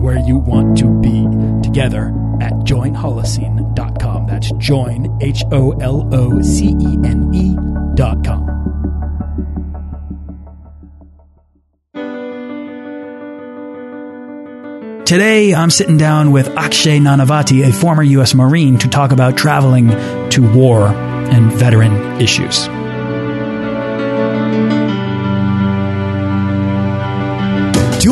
where you want to be together at joinholocene.com. That's join, H O L O C E N E.com. Today, I'm sitting down with Akshay Nanavati, a former U.S. Marine, to talk about traveling to war and veteran issues.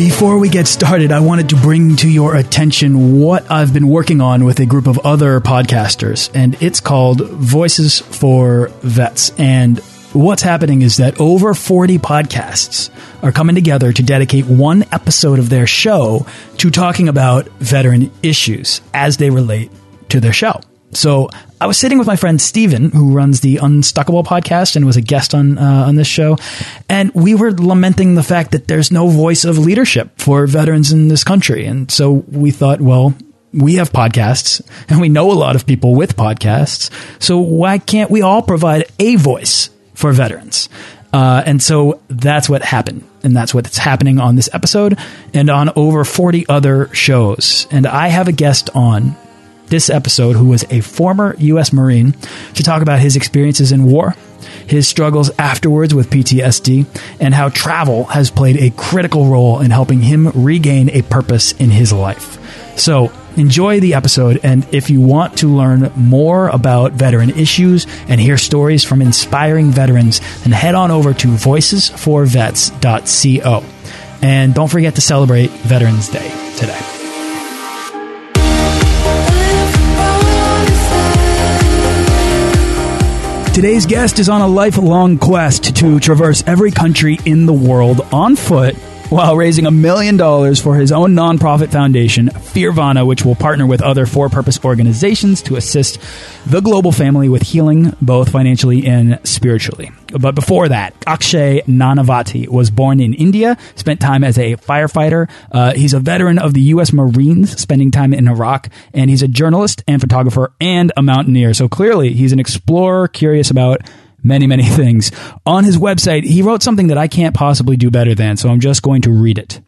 Before we get started, I wanted to bring to your attention what I've been working on with a group of other podcasters, and it's called Voices for Vets. And what's happening is that over 40 podcasts are coming together to dedicate one episode of their show to talking about veteran issues as they relate to their show. So I was sitting with my friend Steven, who runs the Unstuckable podcast and was a guest on uh, on this show, and we were lamenting the fact that there's no voice of leadership for veterans in this country. And so we thought, well, we have podcasts and we know a lot of people with podcasts. So why can't we all provide a voice for veterans? Uh, and so that's what happened. And that's what's happening on this episode and on over 40 other shows. And I have a guest on this episode who was a former U.S. Marine to talk about his experiences in war, his struggles afterwards with PTSD, and how travel has played a critical role in helping him regain a purpose in his life. So, enjoy the episode, and if you want to learn more about veteran issues and hear stories from inspiring veterans, then head on over to voicesforvets.co. And don't forget to celebrate Veterans Day today. Today's guest is on a lifelong quest to traverse every country in the world on foot while raising a million dollars for his own nonprofit foundation, Fearvana, which will partner with other for purpose organizations to assist the global family with healing, both financially and spiritually. But before that, Akshay Nanavati was born in India, spent time as a firefighter. Uh, he's a veteran of the U.S. Marines, spending time in Iraq, and he's a journalist and photographer and a mountaineer. So clearly, he's an explorer curious about many, many things. On his website, he wrote something that I can't possibly do better than, so I'm just going to read it.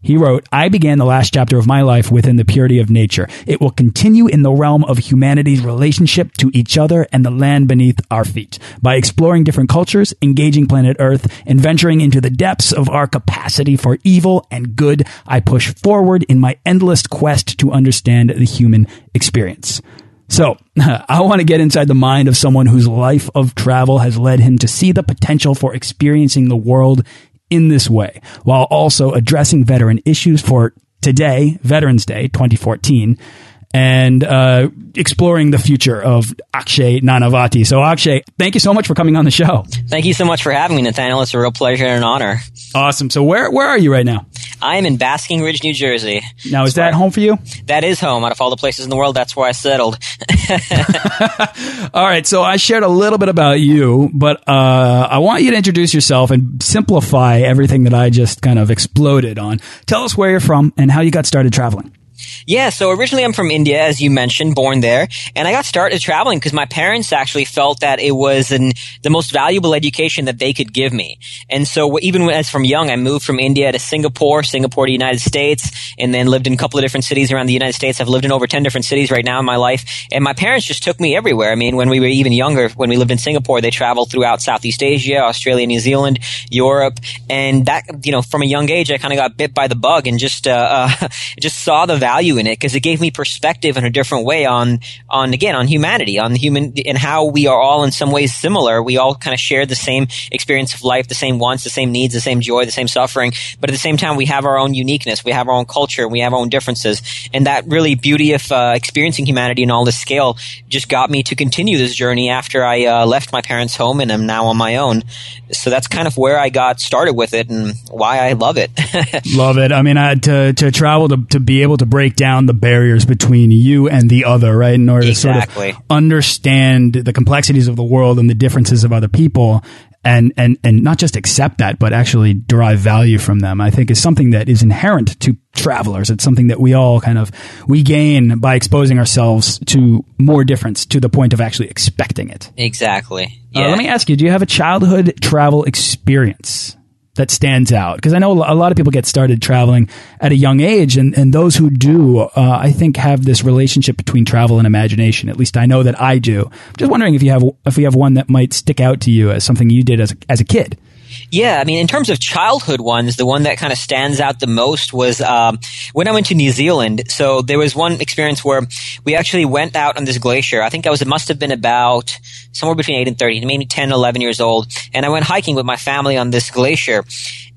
He wrote, I began the last chapter of my life within the purity of nature. It will continue in the realm of humanity's relationship to each other and the land beneath our feet by exploring different cultures, engaging planet Earth, and venturing into the depths of our capacity for evil and good. I push forward in my endless quest to understand the human experience. So, I want to get inside the mind of someone whose life of travel has led him to see the potential for experiencing the world in this way, while also addressing veteran issues for today, Veterans Day 2014, and uh, exploring the future of Akshay Nanavati. So, Akshay, thank you so much for coming on the show. Thank you so much for having me, Nathaniel. It's a real pleasure and an honor. Awesome. So, where where are you right now? I am in Basking Ridge, New Jersey. Now, is that home for you? That is home. Out of all the places in the world, that's where I settled. all right. So, I shared a little bit about you, but uh, I want you to introduce yourself and simplify everything that I just kind of exploded on. Tell us where you're from and how you got started traveling. Yeah, so originally I'm from India, as you mentioned, born there, and I got started traveling because my parents actually felt that it was an, the most valuable education that they could give me. And so even as from young, I moved from India to Singapore, Singapore to United States, and then lived in a couple of different cities around the United States. I've lived in over 10 different cities right now in my life, and my parents just took me everywhere. I mean, when we were even younger, when we lived in Singapore, they traveled throughout Southeast Asia, Australia, New Zealand, Europe, and that, you know, from a young age, I kind of got bit by the bug and just, uh, uh, just saw the value value in it because it gave me perspective in a different way on, on again, on humanity, on human, and how we are all in some ways similar. We all kind of share the same experience of life, the same wants, the same needs, the same joy, the same suffering. But at the same time, we have our own uniqueness. We have our own culture. We have our own differences. And that really beauty of uh, experiencing humanity in all this scale just got me to continue this journey after I uh, left my parents' home and am now on my own. So that's kind of where I got started with it and why I love it. love it. I mean, I, to to travel to to be able to break down the barriers between you and the other, right? In order exactly. to sort of understand the complexities of the world and the differences of other people and and and not just accept that, but actually derive value from them. I think is something that is inherent to travelers. It's something that we all kind of we gain by exposing ourselves to more difference to the point of actually expecting it. Exactly. Yeah. Uh, let me ask you: Do you have a childhood travel experience? That stands out? Because I know a lot of people get started traveling at a young age, and, and those who do, uh, I think, have this relationship between travel and imagination. At least I know that I do. I'm just wondering if you have if you have one that might stick out to you as something you did as a, as a kid. Yeah, I mean, in terms of childhood ones, the one that kind of stands out the most was um, when I went to New Zealand. So there was one experience where we actually went out on this glacier. I think I was, it must have been about somewhere between 8 and 30, maybe 10, 11 years old. And I went hiking with my family on this glacier.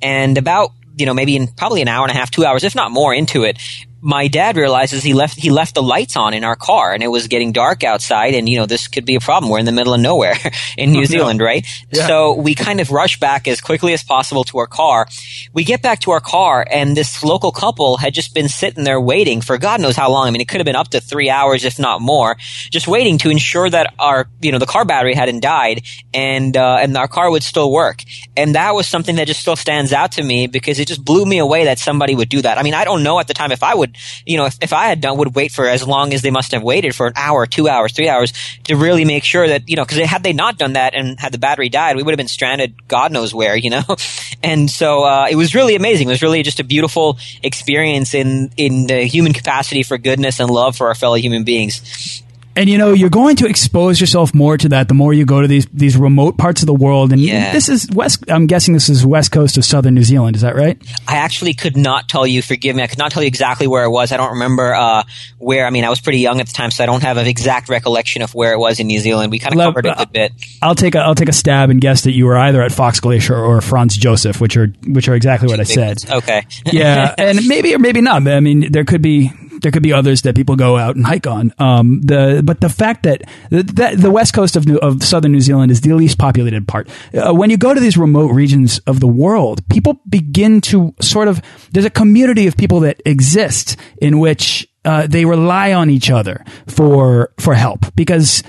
And about you know, maybe in probably an hour and a half, two hours, if not more into it, my dad realizes he left he left the lights on in our car and it was getting dark outside and you know this could be a problem. We're in the middle of nowhere in New Zealand right? Yeah. so we kind of rush back as quickly as possible to our car. We get back to our car and this local couple had just been sitting there waiting for god knows how long. I mean it could have been up to 3 hours if not more just waiting to ensure that our you know the car battery hadn't died and uh, and our car would still work. And that was something that just still stands out to me because it just blew me away that somebody would do that. I mean i don't know at the time if i would you know, if, if I had done, would wait for as long as they must have waited for an hour, two hours, three hours to really make sure that, you know, because had they not done that and had the battery died, we would have been stranded God knows where, you know? and so, uh, it was really amazing. It was really just a beautiful experience in, in the human capacity for goodness and love for our fellow human beings. And you know, you're going to expose yourself more to that the more you go to these these remote parts of the world. And yeah. this is west. I'm guessing this is west coast of southern New Zealand. Is that right? I actually could not tell you. Forgive me. I could not tell you exactly where it was. I don't remember uh, where. I mean, I was pretty young at the time, so I don't have an exact recollection of where it was in New Zealand. We kind of covered it a bit. I'll take a I'll take a stab and guess that you were either at Fox Glacier or Franz Josef, which are which are exactly what I said. Okay. yeah, and maybe or maybe not. I mean, there could be there could be others that people go out and hike on. Um, the but the fact that the, the, the west coast of New, of southern New Zealand is the least populated part. Uh, when you go to these remote regions of the world, people begin to sort of there's a community of people that exist in which uh, they rely on each other for for help because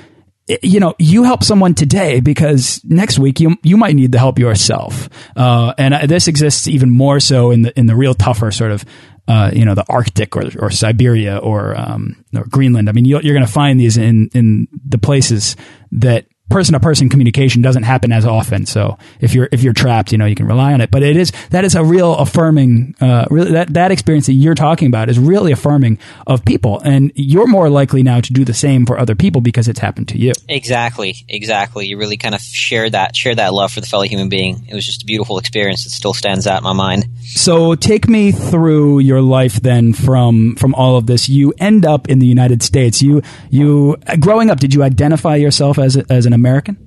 you know, you help someone today because next week you you might need the help yourself, uh, and this exists even more so in the in the real tougher sort of uh, you know, the Arctic or, or Siberia or, um, or Greenland. I mean, you're, you're going to find these in, in the places that person to person communication doesn't happen as often. So if you're if you're trapped, you know you can rely on it. But it is that is a real affirming. Uh, really, that that experience that you're talking about is really affirming of people, and you're more likely now to do the same for other people because it's happened to you. Exactly, exactly. You really kind of share that share that love for the fellow human being. It was just a beautiful experience that still stands out in my mind. So take me through your life then from from all of this. You end up in the United States. You you growing up, did you identify yourself as as an American?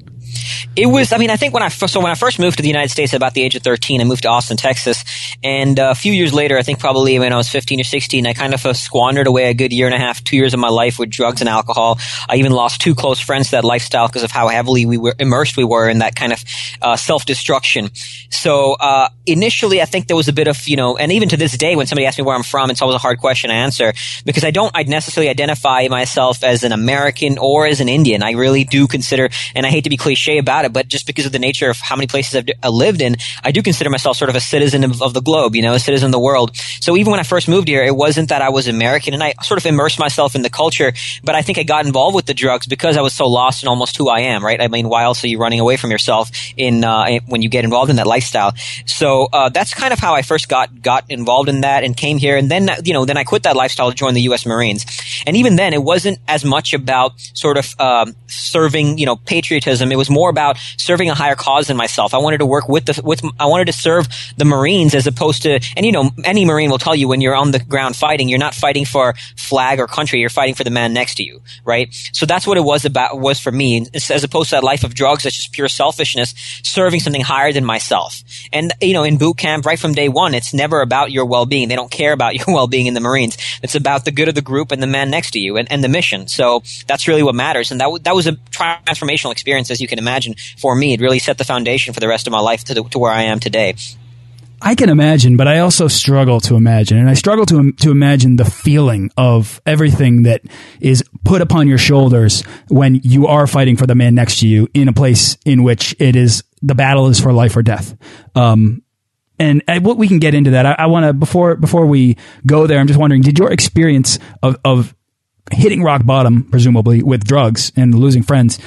It was, I mean, I think when I so when I first moved to the United States at about the age of 13, I moved to Austin, Texas. And uh, a few years later, I think probably when I was 15 or 16, I kind of uh, squandered away a good year and a half, two years of my life with drugs and alcohol. I even lost two close friends to that lifestyle because of how heavily we were immersed we were in that kind of uh, self-destruction. So uh, initially, I think there was a bit of, you know, and even to this day, when somebody asks me where I'm from, it's always a hard question to answer because I don't I'd necessarily identify myself as an American or as an Indian. I really do consider, and I hate to be cliche about it, but just because of the nature of how many places I've uh, lived in, I do consider myself sort of a citizen of, of, the globe, you know, a citizen of the world. So even when I first moved here, it wasn't that I was American and I sort of immersed myself in the culture, but I think I got involved with the drugs because I was so lost in almost who I am, right? I mean, why else are you running away from yourself in, uh, when you get involved in that lifestyle? So, uh, that's kind of how I first got, got involved in that and came here. And then, you know, then I quit that lifestyle to join the U.S. Marines. And even then, it wasn't as much about sort of, um, serving, you know, patriotism. It was more about serving a higher cause than myself. I wanted to work with the with I wanted to serve the Marines as opposed to, and you know, any Marine will tell you when you're on the ground fighting, you're not fighting for flag or country, you're fighting for the man next to you, right? So that's what it was about, was for me, as opposed to that life of drugs, that's just pure selfishness, serving something higher than myself. And, you know, in boot camp, right from day one, it's never about your well-being. They don't care about your well-being in the Marines. It's about the good of the group and the man next to you and, and the mission. So that's really what matters. And that, that was a transformational experience, as you can imagine, for me. It really set the foundation for the rest of my life to, the, to where I am today. I can imagine, but I also struggle to imagine, and I struggle to to imagine the feeling of everything that is put upon your shoulders when you are fighting for the man next to you in a place in which it is the battle is for life or death. Um, and, and what we can get into that. I, I want to before before we go there. I'm just wondering, did your experience of of hitting rock bottom, presumably with drugs and losing friends,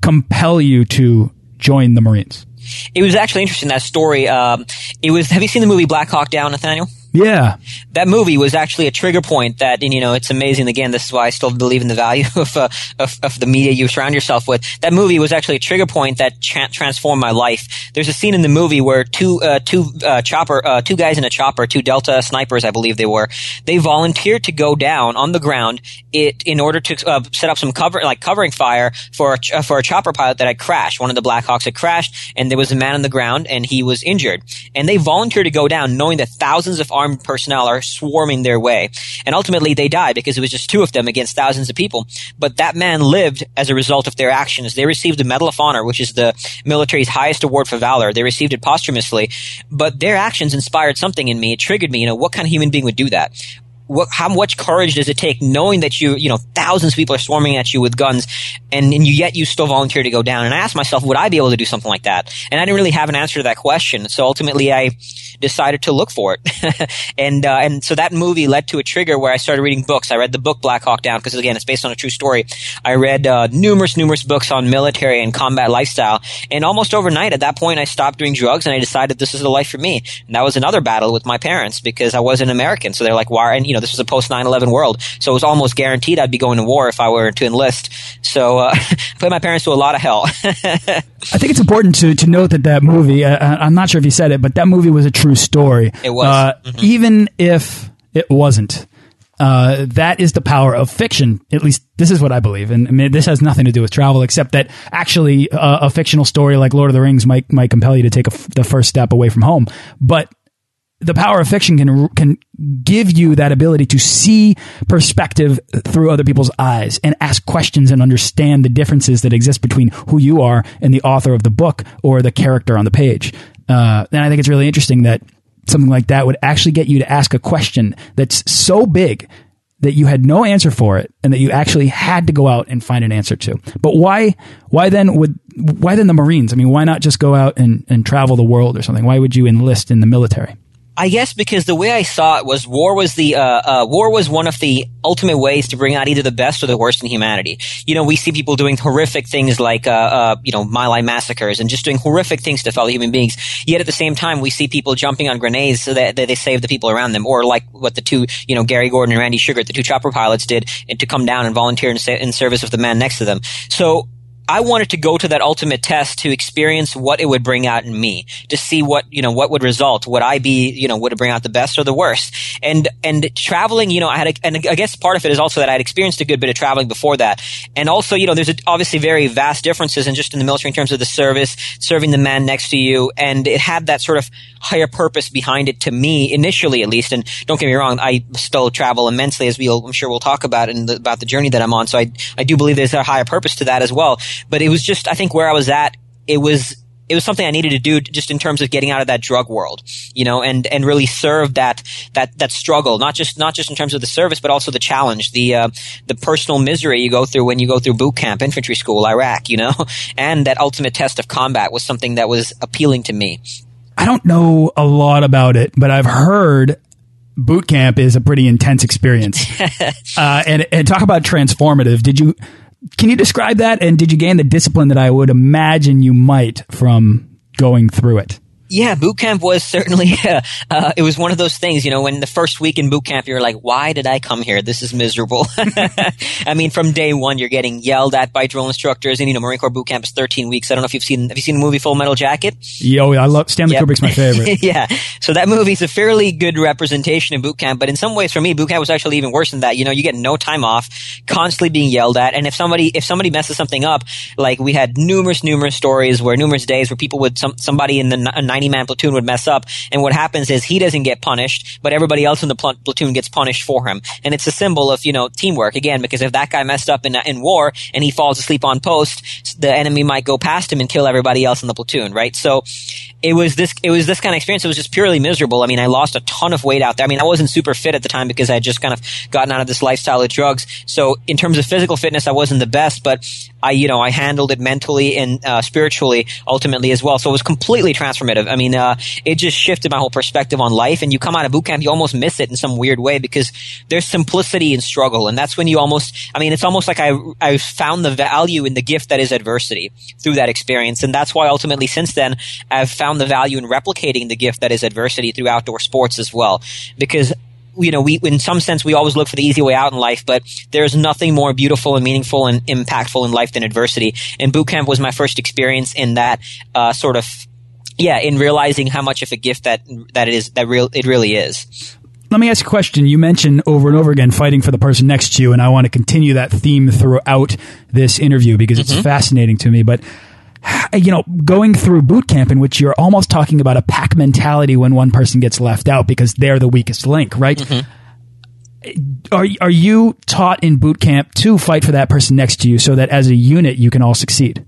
compel you to join the Marines? It was actually interesting that story. Um, it was. Have you seen the movie Black Hawk Down, Nathaniel? Yeah. That movie was actually a trigger point that, and you know, it's amazing. Again, this is why I still believe in the value of, uh, of, of, the media you surround yourself with. That movie was actually a trigger point that tra transformed my life. There's a scene in the movie where two, uh, two, uh, chopper, uh, two guys in a chopper, two Delta snipers, I believe they were, they volunteered to go down on the ground it, in order to, uh, set up some cover, like covering fire for a, for a chopper pilot that had crashed. One of the Blackhawks had crashed and there was a man on the ground and he was injured. And they volunteered to go down knowing that thousands of armed personnel are swarming their way. And ultimately they die because it was just two of them against thousands of people. But that man lived as a result of their actions. They received the Medal of Honor, which is the military's highest award for valor. They received it posthumously, but their actions inspired something in me. It triggered me. You know, what kind of human being would do that? What, how much courage does it take knowing that you, you know, thousands of people are swarming at you with guns and, and you, yet you still volunteer to go down? And I asked myself, would I be able to do something like that? And I didn't really have an answer to that question. So ultimately I decided to look for it. and, uh, and so that movie led to a trigger where I started reading books. I read the book Black Hawk Down because again, it's based on a true story. I read, uh, numerous, numerous books on military and combat lifestyle. And almost overnight at that point, I stopped doing drugs and I decided this is the life for me. And that was another battle with my parents because I wasn't American. So they're like, why? And you know, know, this was a post 9-11 world. So it was almost guaranteed I'd be going to war if I were to enlist. So uh, I put my parents through a lot of hell. I think it's important to, to note that that movie, uh, uh, I'm not sure if you said it, but that movie was a true story. It was. Uh, mm -hmm. Even if it wasn't. Uh, that is the power of fiction. At least this is what I believe, and I mean, this has nothing to do with travel, except that actually uh, a fictional story like Lord of the Rings might might compel you to take the first step away from home. But the power of fiction can can give you that ability to see perspective through other people's eyes and ask questions and understand the differences that exist between who you are and the author of the book or the character on the page. Uh, and I think it's really interesting that something like that would actually get you to ask a question that's so big that you had no answer for it and that you actually had to go out and find an answer to. But why why then would why then the Marines? I mean, why not just go out and, and travel the world or something? Why would you enlist in the military? I guess because the way I saw it was war was the uh, uh, war was one of the ultimate ways to bring out either the best or the worst in humanity. You know, we see people doing horrific things like uh, uh you know My Lai massacres and just doing horrific things to fellow human beings. Yet at the same time, we see people jumping on grenades so that, that they save the people around them, or like what the two you know Gary Gordon and Randy Shughart, the two chopper pilots, did to come down and volunteer in, in service of the man next to them. So I wanted to go to that ultimate test to experience what it would bring out in me, to see what, you know, what would result. Would I be, you know, would it bring out the best or the worst? And, and traveling, you know, I had, a, and I guess part of it is also that I had experienced a good bit of traveling before that. And also, you know, there's a, obviously very vast differences in just in the military in terms of the service, serving the man next to you. And it had that sort of higher purpose behind it to me initially, at least. And don't get me wrong, I still travel immensely as we'll, I'm sure we'll talk about in the, about the journey that I'm on. So I, I do believe there's a higher purpose to that as well. But it was just, I think where I was at, it was, it was something I needed to do just in terms of getting out of that drug world, you know, and, and really serve that, that, that struggle, not just, not just in terms of the service, but also the challenge, the, uh, the personal misery you go through when you go through boot camp, infantry school, Iraq, you know, and that ultimate test of combat was something that was appealing to me. I don't know a lot about it, but I've heard boot camp is a pretty intense experience. uh, and, and talk about transformative. Did you, can you describe that? And did you gain the discipline that I would imagine you might from going through it? Yeah, boot camp was certainly, uh, uh, it was one of those things, you know, when the first week in boot camp, you're like, why did I come here? This is miserable. I mean, from day one, you're getting yelled at by drill instructors and, you know, Marine Corps boot camp is 13 weeks. I don't know if you've seen, have you seen the movie Full Metal Jacket? Yo, I love, Stanley yep. Kubrick's my favorite. yeah. So that movie's a fairly good representation of boot camp, but in some ways for me, boot camp was actually even worse than that. You know, you get no time off, constantly being yelled at. And if somebody, if somebody messes something up, like we had numerous, numerous stories where numerous days where people would, some, somebody in the 90 man platoon would mess up. And what happens is he doesn't get punished, but everybody else in the pl- platoon gets punished for him. And it's a symbol of, you know, teamwork again, because if that guy messed up in, in war and he falls asleep on post, the enemy might go past him and kill everybody else in the platoon, right? So it was this, it was this kind of experience. It was just purely miserable. I mean, I lost a ton of weight out there. I mean, I wasn't super fit at the time because I had just kind of gotten out of this lifestyle of drugs. So in terms of physical fitness, I wasn't the best, but I, you know, I handled it mentally and uh, spiritually ultimately as well. So it was completely transformative. I mean, uh, it just shifted my whole perspective on life. And you come out of boot camp, you almost miss it in some weird way because there's simplicity in struggle. And that's when you almost, I mean, it's almost like I, I found the value in the gift that is adversity through that experience. And that's why ultimately since then, I've found the value in replicating the gift that is adversity through outdoor sports as well. Because you know, we, in some sense, we always look for the easy way out in life, but there's nothing more beautiful and meaningful and impactful in life than adversity. And boot camp was my first experience in that, uh, sort of yeah, in realizing how much of a gift that that it is that real it really is. Let me ask a question. You mentioned over and over again fighting for the person next to you, and I want to continue that theme throughout this interview because it's mm -hmm. fascinating to me. But you know, going through boot camp in which you're almost talking about a pack mentality when one person gets left out because they're the weakest link, right? Mm -hmm. Are are you taught in boot camp to fight for that person next to you so that as a unit you can all succeed?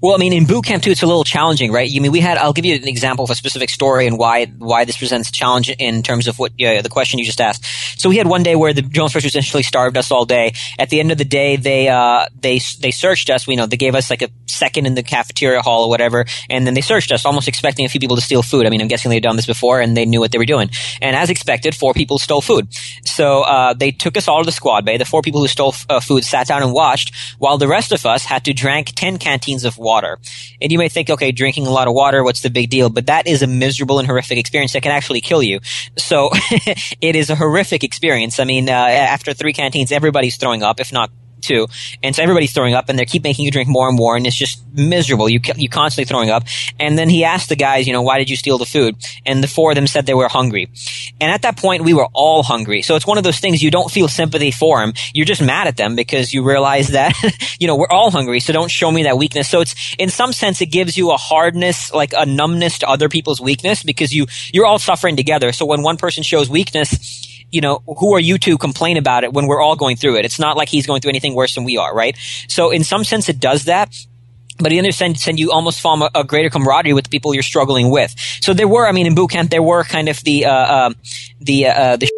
Well, I mean, in boot camp too, it's a little challenging, right? You I mean we had? I'll give you an example of a specific story and why why this presents a challenge in terms of what the question you just asked. So we had one day where the drill instructors essentially starved us all day. At the end of the day, they uh, they they searched us. We know they gave us like a second in the cafeteria hall or whatever, and then they searched us, almost expecting a few people to steal food. I mean, I'm guessing they'd done this before and they knew what they were doing. And as expected, four people stole food. So uh, they took us all to the squad bay. The four people who stole uh, food sat down and watched, while the rest of us had to drink ten of water. And you may think, okay, drinking a lot of water, what's the big deal? But that is a miserable and horrific experience that can actually kill you. So it is a horrific experience. I mean, uh, after three canteens, everybody's throwing up, if not too. And so everybody's throwing up and they keep making you drink more and more and it's just miserable. You, you constantly throwing up. And then he asked the guys, you know, why did you steal the food? And the four of them said they were hungry. And at that point, we were all hungry. So it's one of those things you don't feel sympathy for them. You're just mad at them because you realize that, you know, we're all hungry. So don't show me that weakness. So it's, in some sense, it gives you a hardness, like a numbness to other people's weakness because you, you're all suffering together. So when one person shows weakness, you know, who are you to complain about it when we're all going through it? It's not like he's going through anything worse than we are, right? So in some sense, it does that. But in other sense, you almost form a, a, greater camaraderie with the people you're struggling with. So there were, I mean, in boot camp, there were kind of the, uh, uh, the, uh, the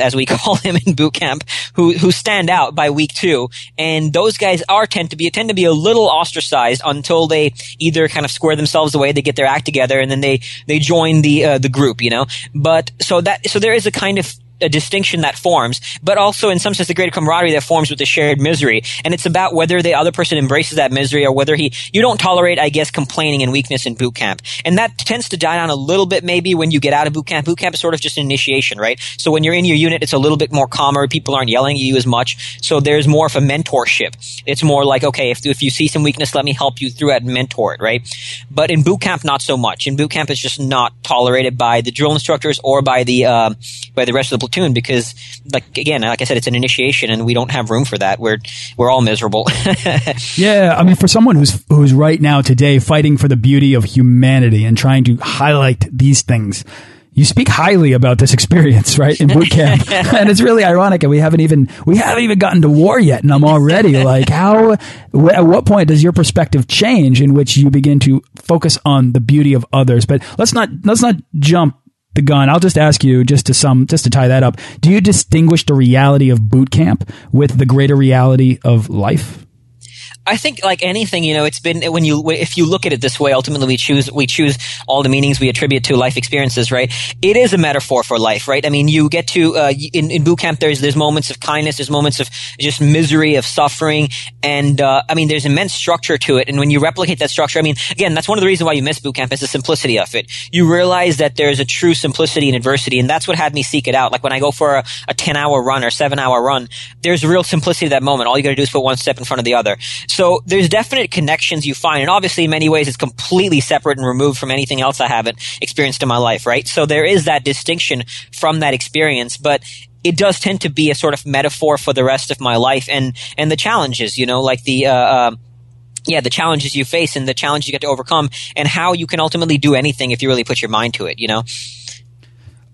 as we call him in boot camp, who who stand out by week two, and those guys are tend to be tend to be a little ostracized until they either kind of square themselves away, they get their act together, and then they they join the uh, the group, you know. But so that so there is a kind of a distinction that forms, but also in some sense the greater camaraderie that forms with the shared misery. And it's about whether the other person embraces that misery or whether he, you don't tolerate, I guess, complaining and weakness in boot camp. And that tends to die down a little bit maybe when you get out of boot camp. Boot camp is sort of just an initiation, right? So when you're in your unit, it's a little bit more calmer. People aren't yelling at you as much. So there's more of a mentorship. It's more like, okay, if, if you see some weakness, let me help you through it and mentor it, right? But in boot camp, not so much. In boot camp, it's just not tolerated by the drill instructors or by the, uh, by the rest of the platoon because, like again, like I said, it's an initiation, and we don't have room for that. We're we're all miserable. yeah, I mean, for someone who's who's right now today fighting for the beauty of humanity and trying to highlight these things. You speak highly about this experience, right, in boot camp, and it's really ironic. And we haven't even we haven't even gotten to war yet, and I'm already like, how? At what point does your perspective change in which you begin to focus on the beauty of others? But let's not let's not jump the gun. I'll just ask you, just to some, just to tie that up. Do you distinguish the reality of boot camp with the greater reality of life? I think like anything, you know, it's been when you if you look at it this way, ultimately we choose we choose all the meanings we attribute to life experiences, right? It is a metaphor for life, right? I mean, you get to uh, in in boot camp. There's there's moments of kindness, there's moments of just misery, of suffering, and uh, I mean, there's immense structure to it. And when you replicate that structure, I mean, again, that's one of the reasons why you miss boot camp is the simplicity of it. You realize that there's a true simplicity in adversity, and that's what had me seek it out. Like when I go for a, a ten hour run or seven hour run, there's real simplicity to that moment. All you got to do is put one step in front of the other. So there's definite connections you find. And obviously in many ways it's completely separate and removed from anything else I haven't experienced in my life, right? So there is that distinction from that experience, but it does tend to be a sort of metaphor for the rest of my life and, and the challenges, you know, like the, uh, uh, yeah, the challenges you face and the challenges you get to overcome and how you can ultimately do anything if you really put your mind to it, you know?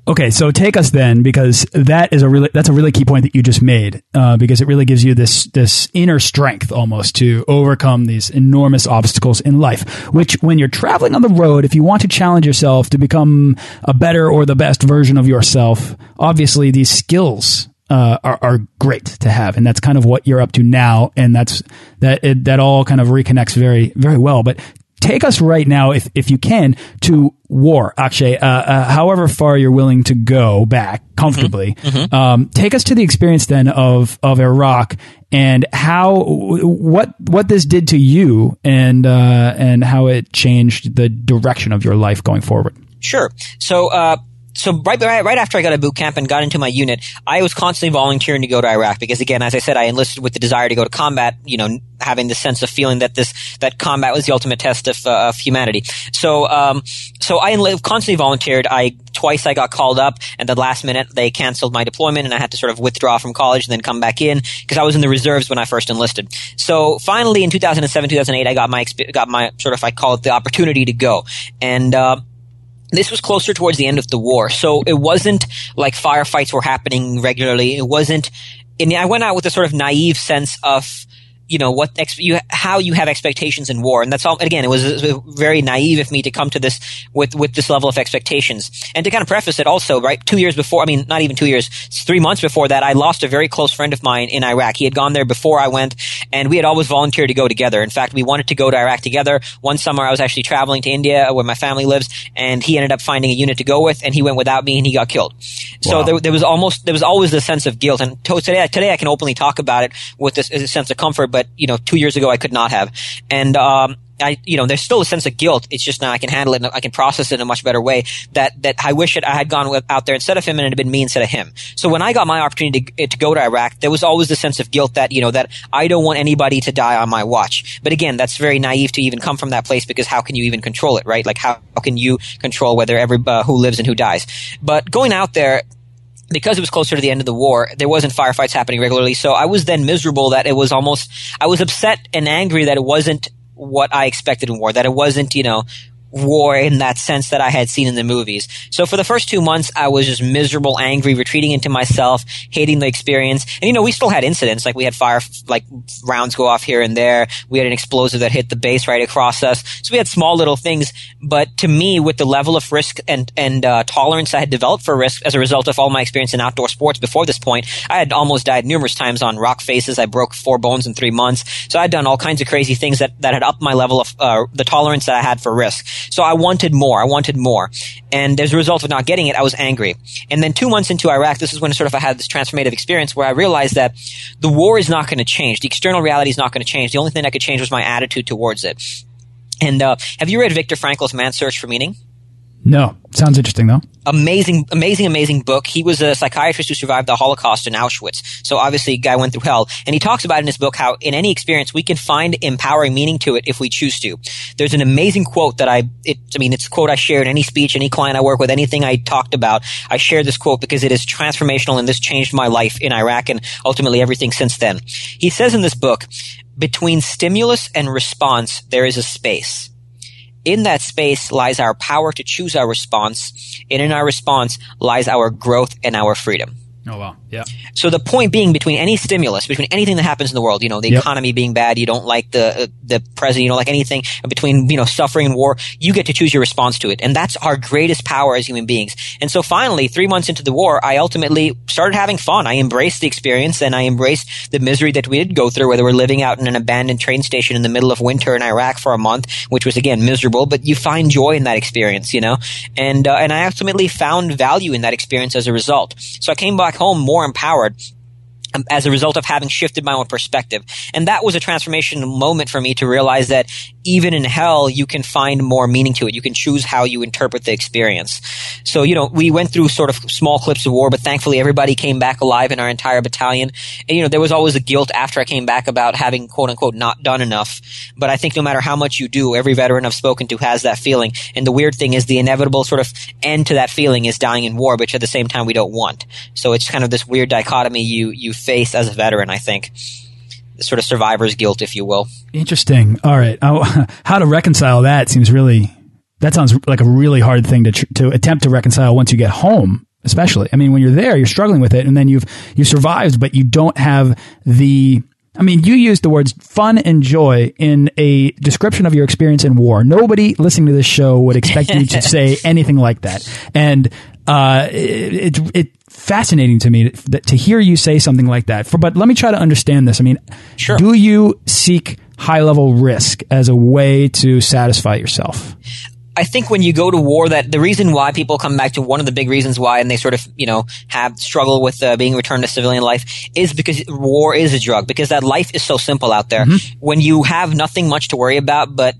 Okay, so take us then, because that is a really that's a really key point that you just made, uh, because it really gives you this this inner strength almost to overcome these enormous obstacles in life. Which, when you're traveling on the road, if you want to challenge yourself to become a better or the best version of yourself, obviously these skills uh, are, are great to have, and that's kind of what you're up to now, and that's that it, that all kind of reconnects very very well. But take us right now, if if you can, to war, Akshay. Uh, uh, however far you're willing to go back comfortably, mm -hmm. um, take us to the experience then of of Iraq and how what what this did to you and uh, and how it changed the direction of your life going forward. Sure. So uh, so right, right after I got a boot camp and got into my unit, I was constantly volunteering to go to Iraq because again, as I said, I enlisted with the desire to go to combat, you know, having the sense of feeling that this, that combat was the ultimate test of, uh, of humanity. So, um, so I constantly volunteered. I, twice I got called up and the last minute they canceled my deployment and I had to sort of withdraw from college and then come back in because I was in the reserves when I first enlisted. So finally in 2007, 2008, I got my, got my sort of, I call it the opportunity to go. And, uh, this was closer towards the end of the war, so it wasn't like firefights were happening regularly. It wasn't. And I went out with a sort of naive sense of you know what ex- you how you have expectations in war, and that's all. Again, it was, it was, very naive of me to come to this with with this level of expectations, and to kind of preface it also, right? Two years before, I mean, not even two years, three months before that, I lost a very close friend of mine in Iraq. He had gone there before I went, and we had always volunteered to go together. In fact, we wanted to go to Iraq together. One summer, I was actually traveling to India uh, where my family lives, and he ended up finding a unit to go with, and he went without me, and he got killed. So wow. there, there, was almost there was always this sense of guilt, and today today I can openly talk about it with this, this sense of comfort, but you know, two years ago I could not have. And, um, I, you know, there's still a sense of guilt. It's just now I can handle it. I can process it in a much better way. That that I wish it, I had gone with, out there instead of him, and it had been me instead of him. So when I got my opportunity to, to go to Iraq, there was always the sense of guilt that you know that I don't want anybody to die on my watch. But again, that's very naive to even come from that place because how can you even control it, right? Like how, how can you control whether every uh, who lives and who dies? But going out there because it was closer to the end of the war, there wasn't firefights happening regularly. So I was then miserable that it was almost, I was upset and angry that it wasn't what I expected in war, that it wasn't, you know, war in that sense that I had seen in the movies. So for the first two months, I was just miserable, angry, retreating into myself, hating the experience. And you know, we still had incidents, like we had fire, like rounds go off here and there. We had an explosive that hit the base right across us. So we had small little things. But to me, with the level of risk and, and, uh, tolerance I had developed for risk as a result of all my experience in outdoor sports before this point, I had almost died numerous times on rock faces. I broke four bones in three months. So I'd done all kinds of crazy things that, that had upped my level of, uh, the tolerance that I had for risk. So I wanted more. I wanted more. And as a result of not getting it, I was angry. And then two months into Iraq, this is when sort of I had this transformative experience where I realized that the war is not going to change. The external reality is not going to change. The only thing that could change was my attitude towards it. And uh, have you read Viktor Frankl's Man's Search for Meaning? No. Sounds interesting though. Amazing, amazing, amazing book. He was a psychiatrist who survived the Holocaust in Auschwitz. So obviously, guy went through hell. And he talks about in his book how in any experience we can find empowering meaning to it if we choose to. There's an amazing quote that I, it, I mean, it's a quote I share in any speech, any client I work with, anything I talked about. I share this quote because it is transformational and this changed my life in Iraq and ultimately everything since then. He says in this book, between stimulus and response, there is a space. In that space lies our power to choose our response, and in our response lies our growth and our freedom. Oh wow, yeah. So the point being, between any stimulus, between anything that happens in the world, you know, the Yep. economy being bad, you don't like the uh, the president, you don't like anything, and between you know suffering and war, you get to choose your response to it, and that's our greatest power as human beings. And so finally, three months into the war, I ultimately started having fun. I embraced the experience, and I embraced the misery that we did go through, whether we're living out in an abandoned train station in the middle of winter in Iraq for a month, which was again miserable, but you find joy in that experience, you know, and uh, and I ultimately found value in that experience as a result. So I came back home more empowered as a result of having shifted my own perspective. And that was a transformation moment for me to realize that even in hell, you can find more meaning to it. You can choose how you interpret the experience. So, you know, we went through sort of small clips of war, but thankfully everybody came back alive in our entire battalion. And, you know, there was always a guilt after I came back about having quote unquote not done enough. But I think no matter how much you do, every veteran I've spoken to has that feeling. And the weird thing is the inevitable sort of end to that feeling is dying in war, which at the same time we don't want. So it's kind of this weird dichotomy you, you face as a veteran, I think. Sort of survivor's guilt, if you will. Interesting. All right. Oh, how to reconcile that seems really. That sounds like a really hard thing to tr to attempt to reconcile once you get home. Especially, I mean, when you're there, you're struggling with it, and then you've you survived, but you don't have the. I mean, you used the words fun and joy in a description of your experience in war. Nobody listening to this show would expect you to say anything like that, and uh, it, it, it fascinating to me that, to hear you say something like that. For, but let me try to understand this. I mean, Sure. do you seek high level risk as a way to satisfy yourself? I think when you go to war, that the reason why people come back to one of the big reasons why, and they sort of, you know, have struggle with uh, being returned to civilian life is because war is a drug, because that life is so simple out there. When you have nothing much to worry about, but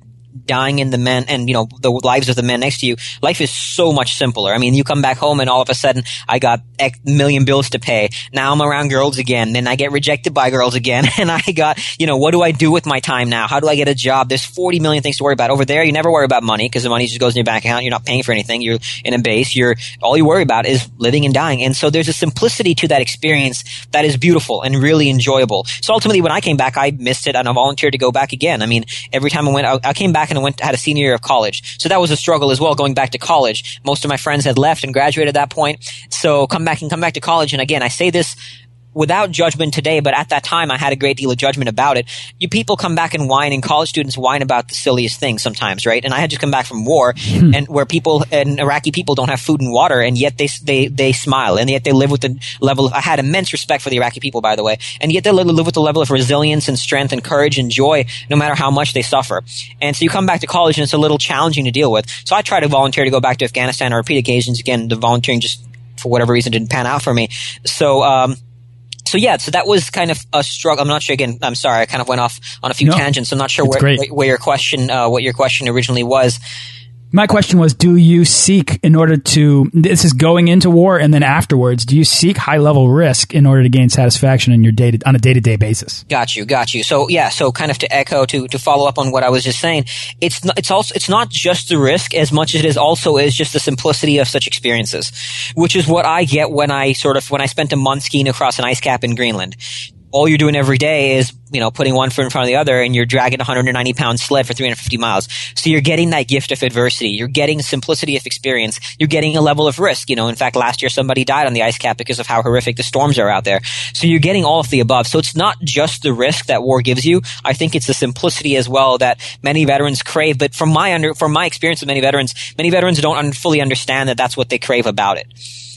dying in the men and you know the lives of the men next to you life is so much simpler. I mean you come back home and all of a sudden i got a million bills to pay. Now i'm around girls again then i get rejected by girls again and i got you know what do i do with my time now? How do i get a job? There's 40 million things to worry about. Over there you never worry about money because the money just goes in your bank account. You're not paying for anything. You're in a base. You're all you worry about is living and dying. And so there's a simplicity to that experience that is beautiful and really enjoyable. So ultimately when i came back i missed it and i volunteered to go back again. I mean every time i went i, I came back and I went had a senior year of college. So that was a struggle as well going back to college. Most of my friends had left and graduated at that point. So come back and come back to college and again I say this without judgment today, but at that time I had a great deal of judgment about it. You people come back and whine, and college students whine about the silliest things sometimes, right? And I had just come back from war, and where people and Iraqi people don't have food and water, and yet they they they smile, and yet they live with the level. Of, I had immense respect for the Iraqi people, by the way, and yet they live, live with the level of resilience and strength and courage and joy, no matter how much they suffer. And so you come back to college, and it's a little challenging to deal with. So I try to volunteer to go back to Afghanistan on repeat occasions. Again, the volunteering just for whatever reason didn't pan out for me. So. Um, so yeah, so that was kind of a struggle. I'm not sure. Again, I'm sorry. I kind of went off on a few No, tangents. I'm not sure where, where your question, uh, what your question originally was. My question was Do you seek, in order to, this is going into war and then afterwards, do you seek high level risk in order to gain satisfaction in your day to, on a day to day basis? Got you, got you. So yeah, so kind of to echo to to follow up on what I was just saying, it's not, it's also it's not just the risk as much as it is also is just the simplicity of such experiences, which is what I get when I sort of when I spent a month skiing across an ice cap in Greenland. All you're doing every day is you know putting one foot in front of the other, and you're dragging a 190 pound sled for 350 miles. So you're getting that gift of adversity. You're getting simplicity of experience. You're getting a level of risk. You know, in fact, last year somebody died on the ice cap because of how horrific the storms are out there. So you're getting all of the above. So it's not just the risk that war gives you. I think it's the simplicity as well that many veterans crave. But from my under, from my experience with many veterans, many veterans don't un- fully understand that that's what they crave about it.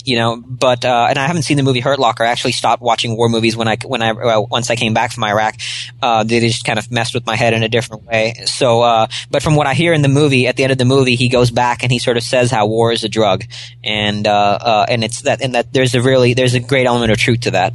You know, but uh, and I haven't seen the movie Hurt Locker. I actually stopped watching war movies when I when I uh, once I came back from Iraq. Uh, they just kind of messed with my head in a different way. So, uh, but from what I hear in the movie, at the end of the movie, he goes back and he sort of says how war is a drug, and uh, uh, and it's that and that there's a really there's a great element of truth to that.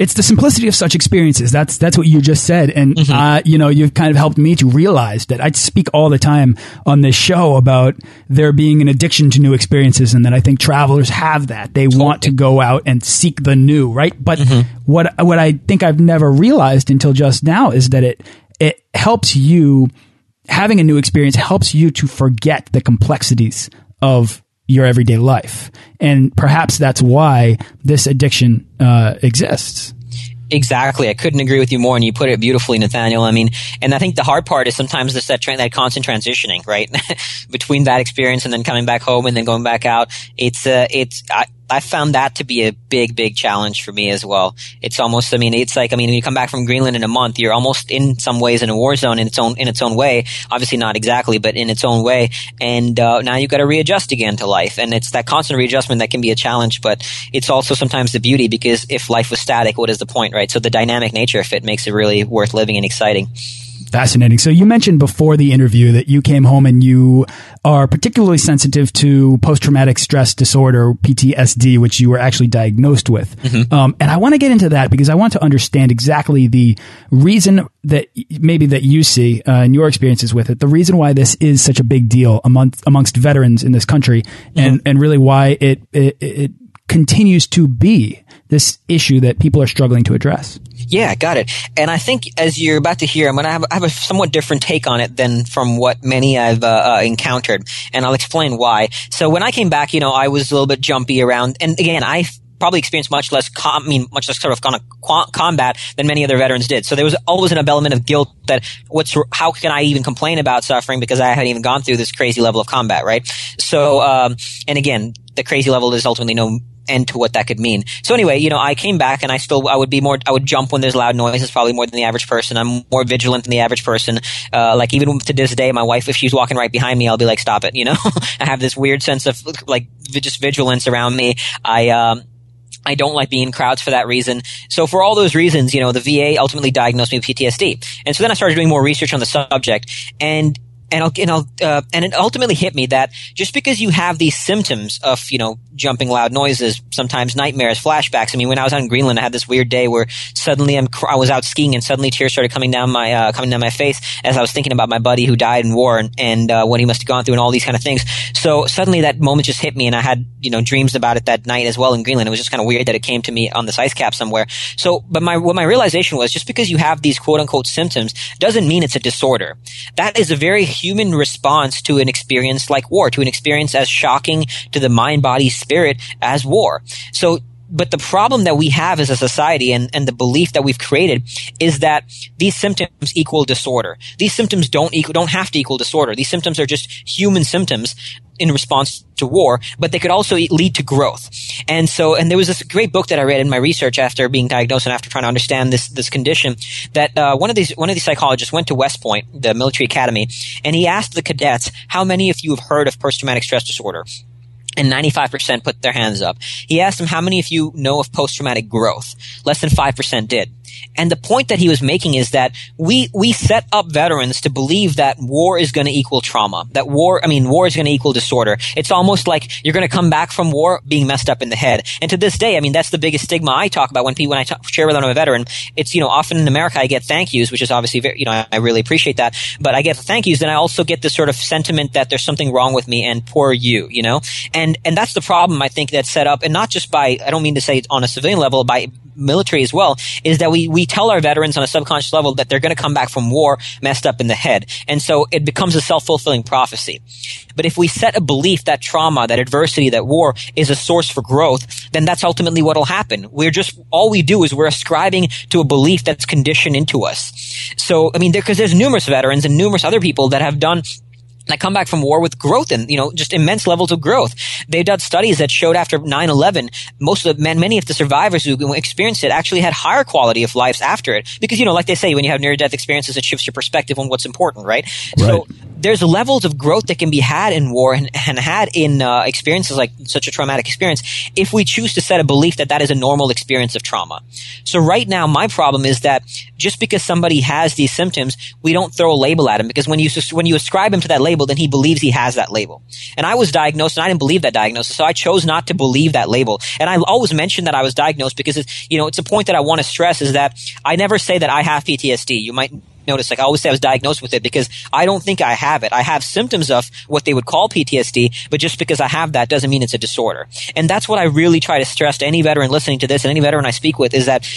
It's the simplicity of such experiences. That's that's what you just said, and uh, you know you've kind of helped me to realize that I speak all the time on this show about there being an addiction to new experiences, and that I think travelers have that. They want to go out and seek the new, right? But what what I think I've never realized until just now is that it it helps you having a new experience helps you to forget the complexities of your everyday life. And perhaps that's why this addiction uh, exists. Exactly. I couldn't agree with you more, and you put it beautifully, Nathaniel. I mean, and I think the hard part is sometimes this that, tra- that constant transitioning, right, between that experience and then coming back home and then going back out. It's uh, it's I, I found that to be a big, big challenge for me as well. It's almost, I mean, it's like, I mean, when you come back from Greenland in a month, you're almost in some ways in a war zone in its own, in its own way. Obviously not exactly, but in its own way. And, uh, now you've got to readjust again to life. And it's that constant readjustment that can be a challenge, but it's also sometimes the beauty because if life was static, what is the point, right? So the dynamic nature of it makes it really worth living and exciting. Fascinating. So you mentioned before the interview that you came home and you are particularly sensitive to post-traumatic stress disorder, PTSD, which you were actually diagnosed with. Mm -hmm. um, and I want to get into that because I want to understand exactly the reason that maybe that you see uh, in your experiences with it, the reason why this is such a big deal amongst amongst veterans in this country, mm -hmm. and and really why it, it, it continues to be this issue that people are struggling to address. Yeah, got it. And I think as you're about to hear, I'm going to have, have, a somewhat different take on it than from what many I've uh, uh, encountered. And I'll explain why. So when I came back, you know, I was a little bit jumpy around. And again, I probably experienced much less, com- I mean, much less sort of kind of combat than many other veterans did. So there was always an element of guilt that what's, how can I even complain about suffering because I hadn't even gone through this crazy level of combat, right? So, um, and again, the crazy level is ultimately no end to what that could mean. So anyway, you know, I came back and I still, I would be more, I would jump when there's loud noises, probably more than the average person. I'm more vigilant than the average person. Uh, like even to this day, my wife, if she's walking right behind me, I'll be like, stop it, you know? I have this weird sense of like just vigilance around me. I, um, I don't like being in crowds for that reason. So for all those reasons, you know, the VA ultimately diagnosed me with PTSD. And so then I started doing more research on the subject and and I'll, and I'll, uh, and it ultimately hit me that just because you have these symptoms of, you know, jumping loud noises, sometimes nightmares, flashbacks. I mean, when I was out in Greenland, I had this weird day where suddenly I'm, I was out skiing and suddenly tears started coming down my, uh, coming down my face as I was thinking about my buddy who died in war and, and uh, what he must have gone through and all these kind of things. So suddenly that moment just hit me and I had, you know, dreams about it that night as well in Greenland. It was just kind of weird that it came to me on this ice cap somewhere. So, but my, what my realization was just because you have these quote unquote symptoms doesn't mean it's a disorder. That is a very human response to an experience like war, to an experience as shocking to the mind, body, spirit as war. So but the problem that we have as a society and, and the belief that we've created is that these symptoms equal disorder. These symptoms don't equal, don't have to equal disorder. These symptoms are just human symptoms in response to war, but they could also lead to growth. And so, and there was this great book that I read in my research after being diagnosed and after trying to understand this, this condition that, uh, one of these, one of these psychologists went to West Point, the military academy, and he asked the cadets, how many of you have heard of post-traumatic stress disorder? and 95% put their hands up. He asked them how many of you know of post-traumatic growth. Less than 5% did. And the point that he was making is that we, we set up veterans to believe that war is going to equal trauma. That war, I mean, war is going to equal disorder. It's almost like you're going to come back from war being messed up in the head. And to this day, I mean, that's the biggest stigma I talk about when people, when I talk, share with them I'm a veteran. It's, you know, often in America I get thank yous, which is obviously very, you know, I, really appreciate that. But I get thank yous, and I also get this sort of sentiment that there's something wrong with me and poor you, you know? And, and that's the problem I think that's set up, and not just by, I don't mean to say on a civilian level, by military as well, is that we, we tell our veterans on a subconscious level that they're going to come back from war messed up in the head. And so it becomes a self-fulfilling prophecy. But if we set a belief that trauma, that adversity, that war is a source for growth, then that's ultimately what'll happen. We're just, all we do is we're ascribing to a belief that's conditioned into us. So, I mean, because there's numerous veterans and numerous other people that have done that come back from war with growth and, you know, just immense levels of growth. They've done studies that showed after 9-11, most of the, many of the survivors who experienced it actually had higher quality of lives after it. Because, you know, like they say, when you have near-death experiences, it shifts your perspective on what's important, right? right. So there's levels of growth that can be had in war and, and had in uh, experiences like such a traumatic experience if we choose to set a belief that that is a normal experience of trauma. So right now, my problem is that just because somebody has these symptoms, we don't throw a label at him because when you, when you ascribe him to that label, then he believes he has that label. And I was diagnosed and I didn't believe that diagnosis, so I chose not to believe that label. And I always mention that I was diagnosed because it's, you know, it's a point that I want to stress is that I never say that I have PTSD. You might notice, like I always say I was diagnosed with it because I don't think I have it. I have symptoms of what they would call PTSD, but just because I have that doesn't mean it's a disorder. And that's what I really try to stress to any veteran listening to this and any veteran I speak with is that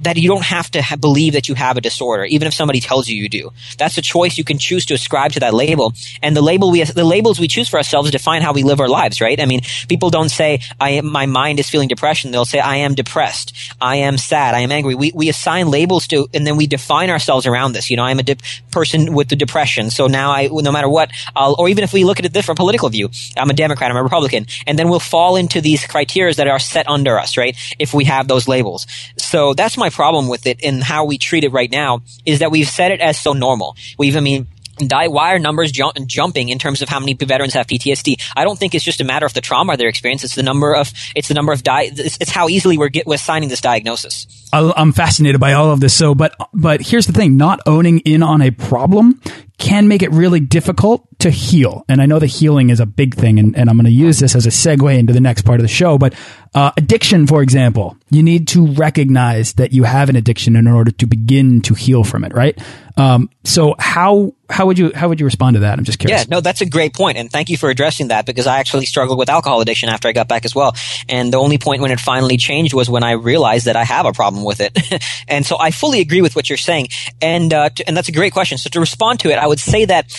that you don't have to ha- believe that you have a disorder, even if somebody tells you you do. That's a choice you can choose to ascribe to that label. And the label we, the labels we choose for ourselves define how we live our lives, right? I mean, people don't say, I am, my mind is feeling depression. They'll say, I am depressed. I am sad. I am angry. We, we assign labels to, and then we define ourselves around this. You know, I'm a de- person with the depression. So now I, no matter what, I'll, or even if we look at it from a political view, I'm a Democrat, I'm a Republican. And then we'll fall into these criteria that are set under us, right? If we have those labels. So that's my problem with it and how we treat it right now is that we've set it as so normal. We've, I mean, die, why are numbers ju- jumping in terms of how many veterans have PTSD? I don't think it's just a matter of the trauma they're experiencing. It's the number of, it's the number of it's, it's how easily we're, get, we're assigning this diagnosis. I'm fascinated by all of this. So, but, but here's the thing, not owning in on a problem can make it really difficult to heal. And I know the healing is a big thing, and, and I'm going to use this as a segue into the next part of the show. But uh, addiction, for example, you need to recognize that you have an addiction in order to begin to heal from it, right? Um, so how how would you how would you respond to that? I'm just curious. Yeah, no, that's a great point, and thank you for addressing that because I actually struggled with alcohol addiction after I got back as well. And the only point when it finally changed was when I realized that I have a problem with it. and so I fully agree with what you're saying, and uh, to, and that's a great question. So to respond to it, I would say that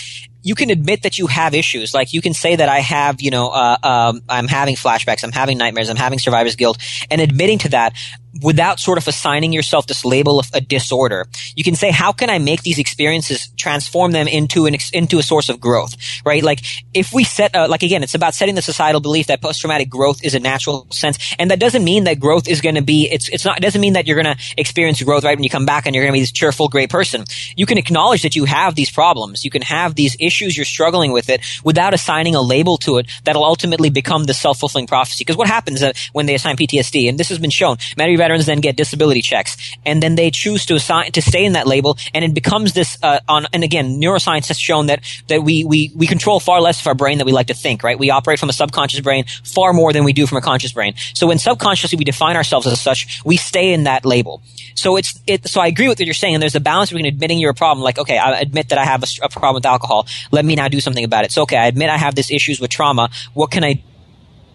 you can admit that you have issues. Like you can say that I have, you know, uh, um, I'm having flashbacks, I'm having nightmares, I'm having survivor's guilt, and admitting to that without sort of assigning yourself this label of a disorder. You can say, how can I make these experiences transform them into an into a source of growth, right? Like if we set, uh, like again, it's about setting the societal belief that post traumatic growth is a natural sense, and that doesn't mean that growth is going to be. It's it's not. It doesn't mean that you're going to experience growth right when you come back and you're going to be this cheerful, great person. You can acknowledge that you have these problems. You can have these issues. You're struggling with it without assigning a label to it that'll ultimately become the self fulfilling prophecy. Because what happens uh, when they assign PTSD, and this has been shown, many veterans then get disability checks, and then they choose to assign to stay in that label, and it becomes this. Uh, on and again, neuroscience has shown that that we we we control far less of our brain than we like to think. Right? We operate from a subconscious brain far more than we do from a conscious brain. So when subconsciously we define ourselves as such, we stay in that label. So it's it. So I agree with what you're saying, and there's a balance between admitting you're a problem. Like, okay, I admit that I have a, a problem with alcohol. Let me now do something about it. So okay, I admit I have this issues with trauma. What can I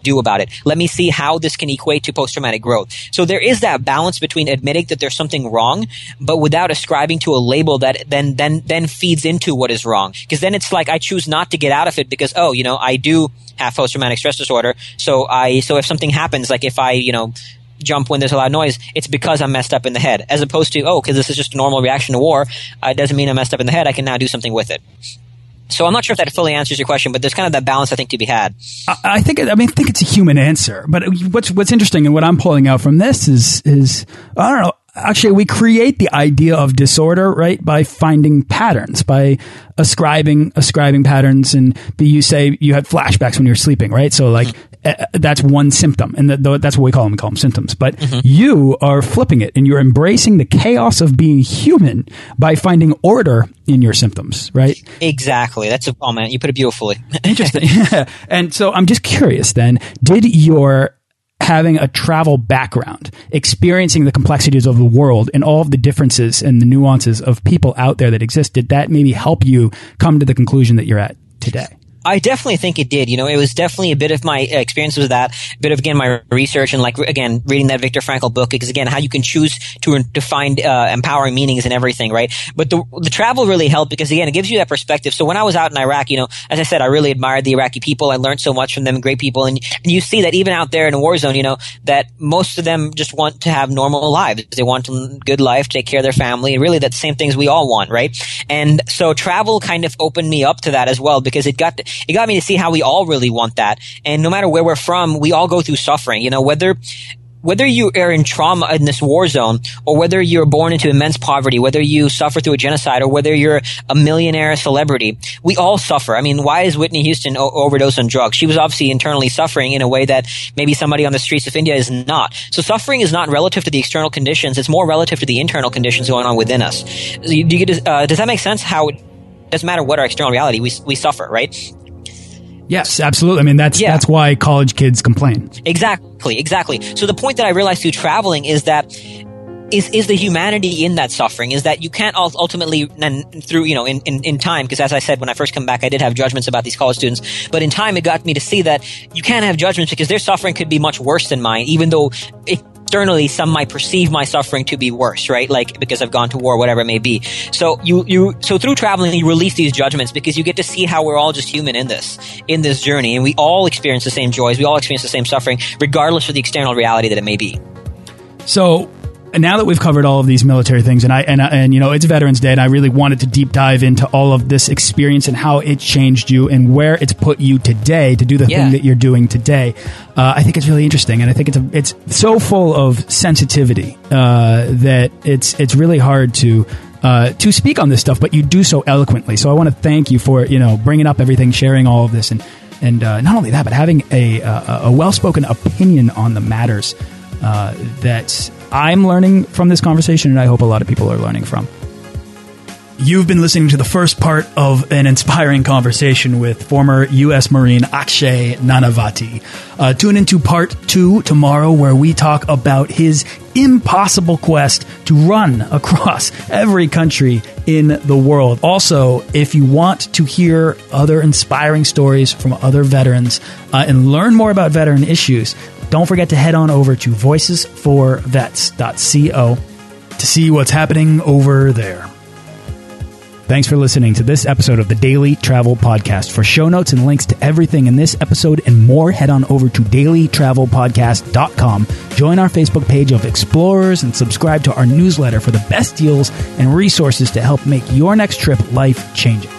do about it. Let me see how this can equate to post traumatic growth. So there is that balance between admitting that there's something wrong, but without ascribing to a label that then then then feeds into what is wrong. Because then it's like I choose not to get out of it because oh, you know, I do have post traumatic stress disorder. So I so if something happens, like if I, you know, jump when there's a loud noise, it's because I'm messed up in the head. As opposed to, oh, because this is just a normal reaction to war, uh, it doesn't mean I'm messed up in the head. I can now do something with it. So I'm not sure if that fully answers your question, but there's kind of that balance I think to be had. I, I think I mean I think it's a human answer, but what's what's interesting and what I'm pulling out from this is is I don't know. Actually, we create the idea of disorder right by finding patterns, by ascribing ascribing patterns, and you say you had flashbacks when you were sleeping, right? So like uh, that's one symptom, and that's what we call them. We call them symptoms. But mm -hmm. you are flipping it, and you're embracing the chaos of being human by finding order in your symptoms, right? Exactly. That's a oh man, you put it beautifully. Interesting. and so I'm just curious. Then, did your having a travel background, experiencing the complexities of the world and all of the differences and the nuances of people out there that exist, did that maybe help you come to the conclusion that you're at today? I definitely think it did. You know, it was definitely a bit of my experience with that, a bit of again my research and like again reading that Viktor Frankl book because again how you can choose to to find uh, empowering meanings and everything, right? But the the travel really helped because again it gives you that perspective. So when I was out in Iraq, you know, as I said, I really admired the Iraqi people. I learned so much from them, great people, and and you see that even out there in a war zone, you know, that most of them just want to have normal lives. They want a good life, take care of their family, and really that's the same things we all want, right? And so travel kind of opened me up to that as well because it got. It got me to see how we all really want that. And no matter where we're from, we all go through suffering. You know, whether whether you are in trauma in this war zone or whether you're born into immense poverty, whether you suffer through a genocide or whether you're a millionaire celebrity, we all suffer. I mean, why is Whitney Houston o- overdose on drugs? She was obviously internally suffering in a way that maybe somebody on the streets of India is not. So suffering is not relative to the external conditions. It's more relative to the internal conditions going on within us. Do you, uh, does that make sense? How it doesn't matter what our external reality, we, we suffer, right? Yes, absolutely. I mean, that's yeah. that's why college kids complain. Exactly, exactly. So the point that I realized through traveling is that is is the humanity in that suffering is that you can't ultimately and through you know in in, in time because as I said when I first come back I did have judgments about these college students but in time it got me to see that you can't have judgments because their suffering could be much worse than mine even though it externally, some might perceive my suffering to be worse, right? Like because I've gone to war, whatever it may be. So you, you, so through traveling, you release these judgments because you get to see how we're all just human in this, in this journey, and we all experience the same joys, we all experience the same suffering, regardless of the external reality that it may be. So now that we've covered all of these military things, and I and and you know it's Veterans Day, and I really wanted to deep dive into all of this experience and how it changed you and where it's put you today to do the Yeah. thing that you're doing today. Uh, I think it's really interesting, and I think it's a, it's so full of sensitivity uh, that it's it's really hard to. Uh, to speak on this stuff, but you do so eloquently. So I want to thank you for you know bringing up everything, sharing all of this, and and uh, not only that, but having a a, a well spoken opinion on the matters uh, that I'm learning from this conversation, and I hope a lot of people are learning from. You've been listening to the first part of an inspiring conversation with former U.S. Marine Akshay Nanavati. Uh, tune into part two tomorrow, where we talk about his impossible quest to run across every country in the world. Also, if you want to hear other inspiring stories from other veterans uh, and learn more about veteran issues, don't forget to head on over to voicesforvets.co to see what's happening over there. Thanks for listening to this episode of the Daily Travel Podcast. For show notes and links to everything in this episode and more, head on over to dailytravelpodcast.com. Join our Facebook page of explorers and subscribe to our newsletter for the best deals and resources to help make your next trip life changing.